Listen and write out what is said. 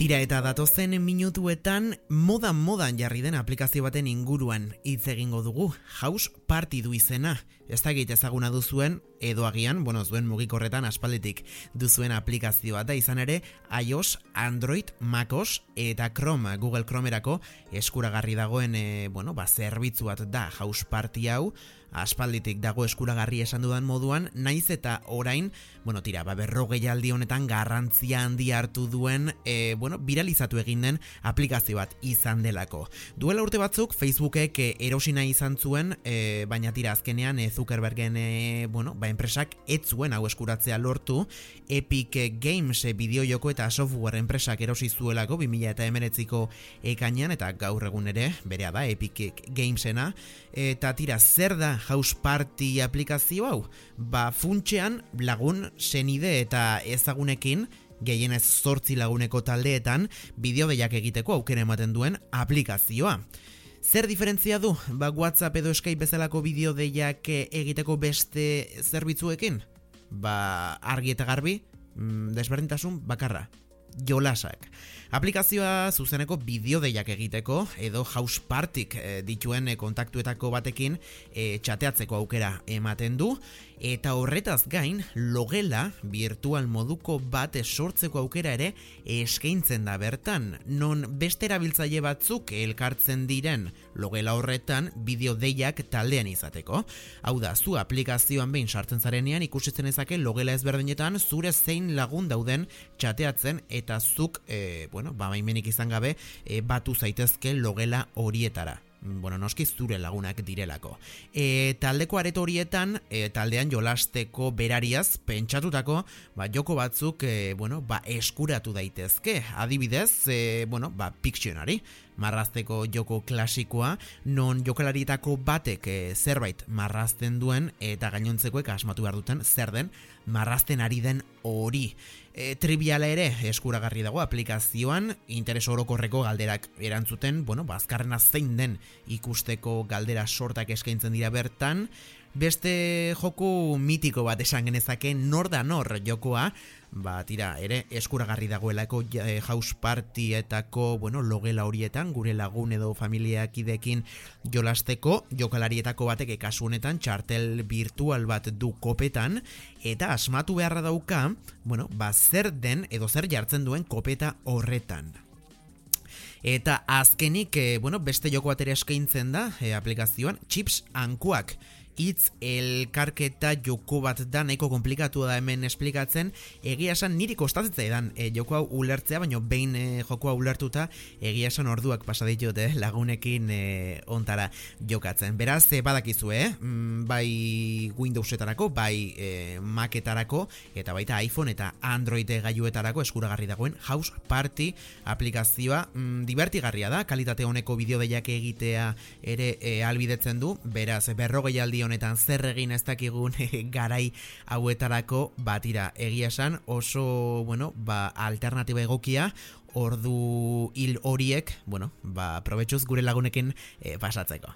Tira eta datozen minutuetan modan modan jarri den aplikazio baten inguruan hitz egingo dugu. House Party du izena. Ez da ezaguna duzuen edo agian, bueno, zuen mugikorretan aspalditik duzuen aplikazioa da izan ere iOS, Android, MacOS eta Chrome, Google Chromerako eskuragarri dagoen, e, bueno, ba, zerbitzu bat da House Party hau aspalditik dago eskuragarri esan dudan moduan, naiz eta orain, bueno, tira, ba, berrogei aldi honetan garrantzia handi hartu duen, e, bueno, viralizatu egin den aplikazio bat izan delako. Duela urte batzuk, Facebookek e, erosina izan zuen, e, baina tira azkenean e, Zuckerbergen, e, bueno, ba, enpresak ez zuen hau eskuratzea lortu, Epic Games e, bideo joko eta software enpresak erosi zuelako 2000 eta emeretziko ekainan, eta gaur egun ere, berea da, Epic Gamesena, eta tira, zer da House Party aplikazio hau? Ba, funtxean lagun, senide eta ezagunekin, gehienez zortzi laguneko taldeetan, bideo behiak egiteko aukera ematen duen aplikazioa. Zer diferentzia du, ba, WhatsApp edo Skype bezalako bideo deiak egiteko beste zerbitzuekin? Ba, argi eta garbi, mm, desberdintasun bakarra, jolasak. Aplikazioa zuzeneko bideo deiak egiteko edo house partik e, dituen e, kontaktuetako batekin e, txateatzeko aukera ematen du eta horretaz gain logela virtual moduko bat sortzeko aukera ere eskaintzen da bertan non beste erabiltzaile batzuk elkartzen diren logela horretan bideo deiak taldean izateko hau da zu aplikazioan behin sartzen zarenean ikusitzen ezake logela ezberdinetan zure zein lagun dauden txateatzen eta zuk e, bueno, ba, maimenik izan gabe, e, batu zaitezke logela horietara bueno, noski zure lagunak direlako. E, taldeko areto horietan, e, taldean jolasteko berariaz, pentsatutako, ba, joko batzuk, e, bueno, ba, eskuratu daitezke. Adibidez, e, bueno, ba, Pictionary, marrazteko joko klasikoa, non jokalarietako batek e, zerbait marrazten duen, eta gainontzekoek asmatu behar duten zer den, marrazten ari den hori. E, triviala ere eskuragarri dago aplikazioan, interes orokorreko galderak erantzuten, bueno, bazkarrena zein den ikusteko galdera sortak eskaintzen dira bertan, beste joku mitiko bat esan genezake nor da nor jokoa, ba tira, ere eskuragarri dagoelako e, house partyetako, bueno, logela horietan, gure lagun edo familiakidekin jolasteko, jokalarietako batek kasu honetan txartel virtual bat du kopetan, eta asmatu beharra dauka, bueno, ba zer den edo zer jartzen duen kopeta horretan. Eta azkenik, e, bueno, beste joko bat ere eskaintzen da e, aplikazioan, chips ankuak hitz elkarketa joko bat da nahiko komplikatu da hemen esplikatzen. Egia esan niri kostatzen zaidan e, joko hau ulertzea baino behin e, joko hau ulertuta egia esan orduak pasa ditut eh, lagunekin e, ontara jokatzen. Beraz e, badakizu eh mm, bai Windowsetarako bai e, Macetarako eta baita iPhone eta Android gailuetarako eskuragarri dagoen House Party aplikazioa. Mm, divertigarria da kalitate honeko bideo egitea ere e, albidetzen du. Beraz berrogei aldi honetan zer egin ez dakigun garai hauetarako batira egia esan oso bueno, ba, alternatiba egokia ordu hil horiek, bueno, ba, probetxuz gure lagunekin e, pasatzeko.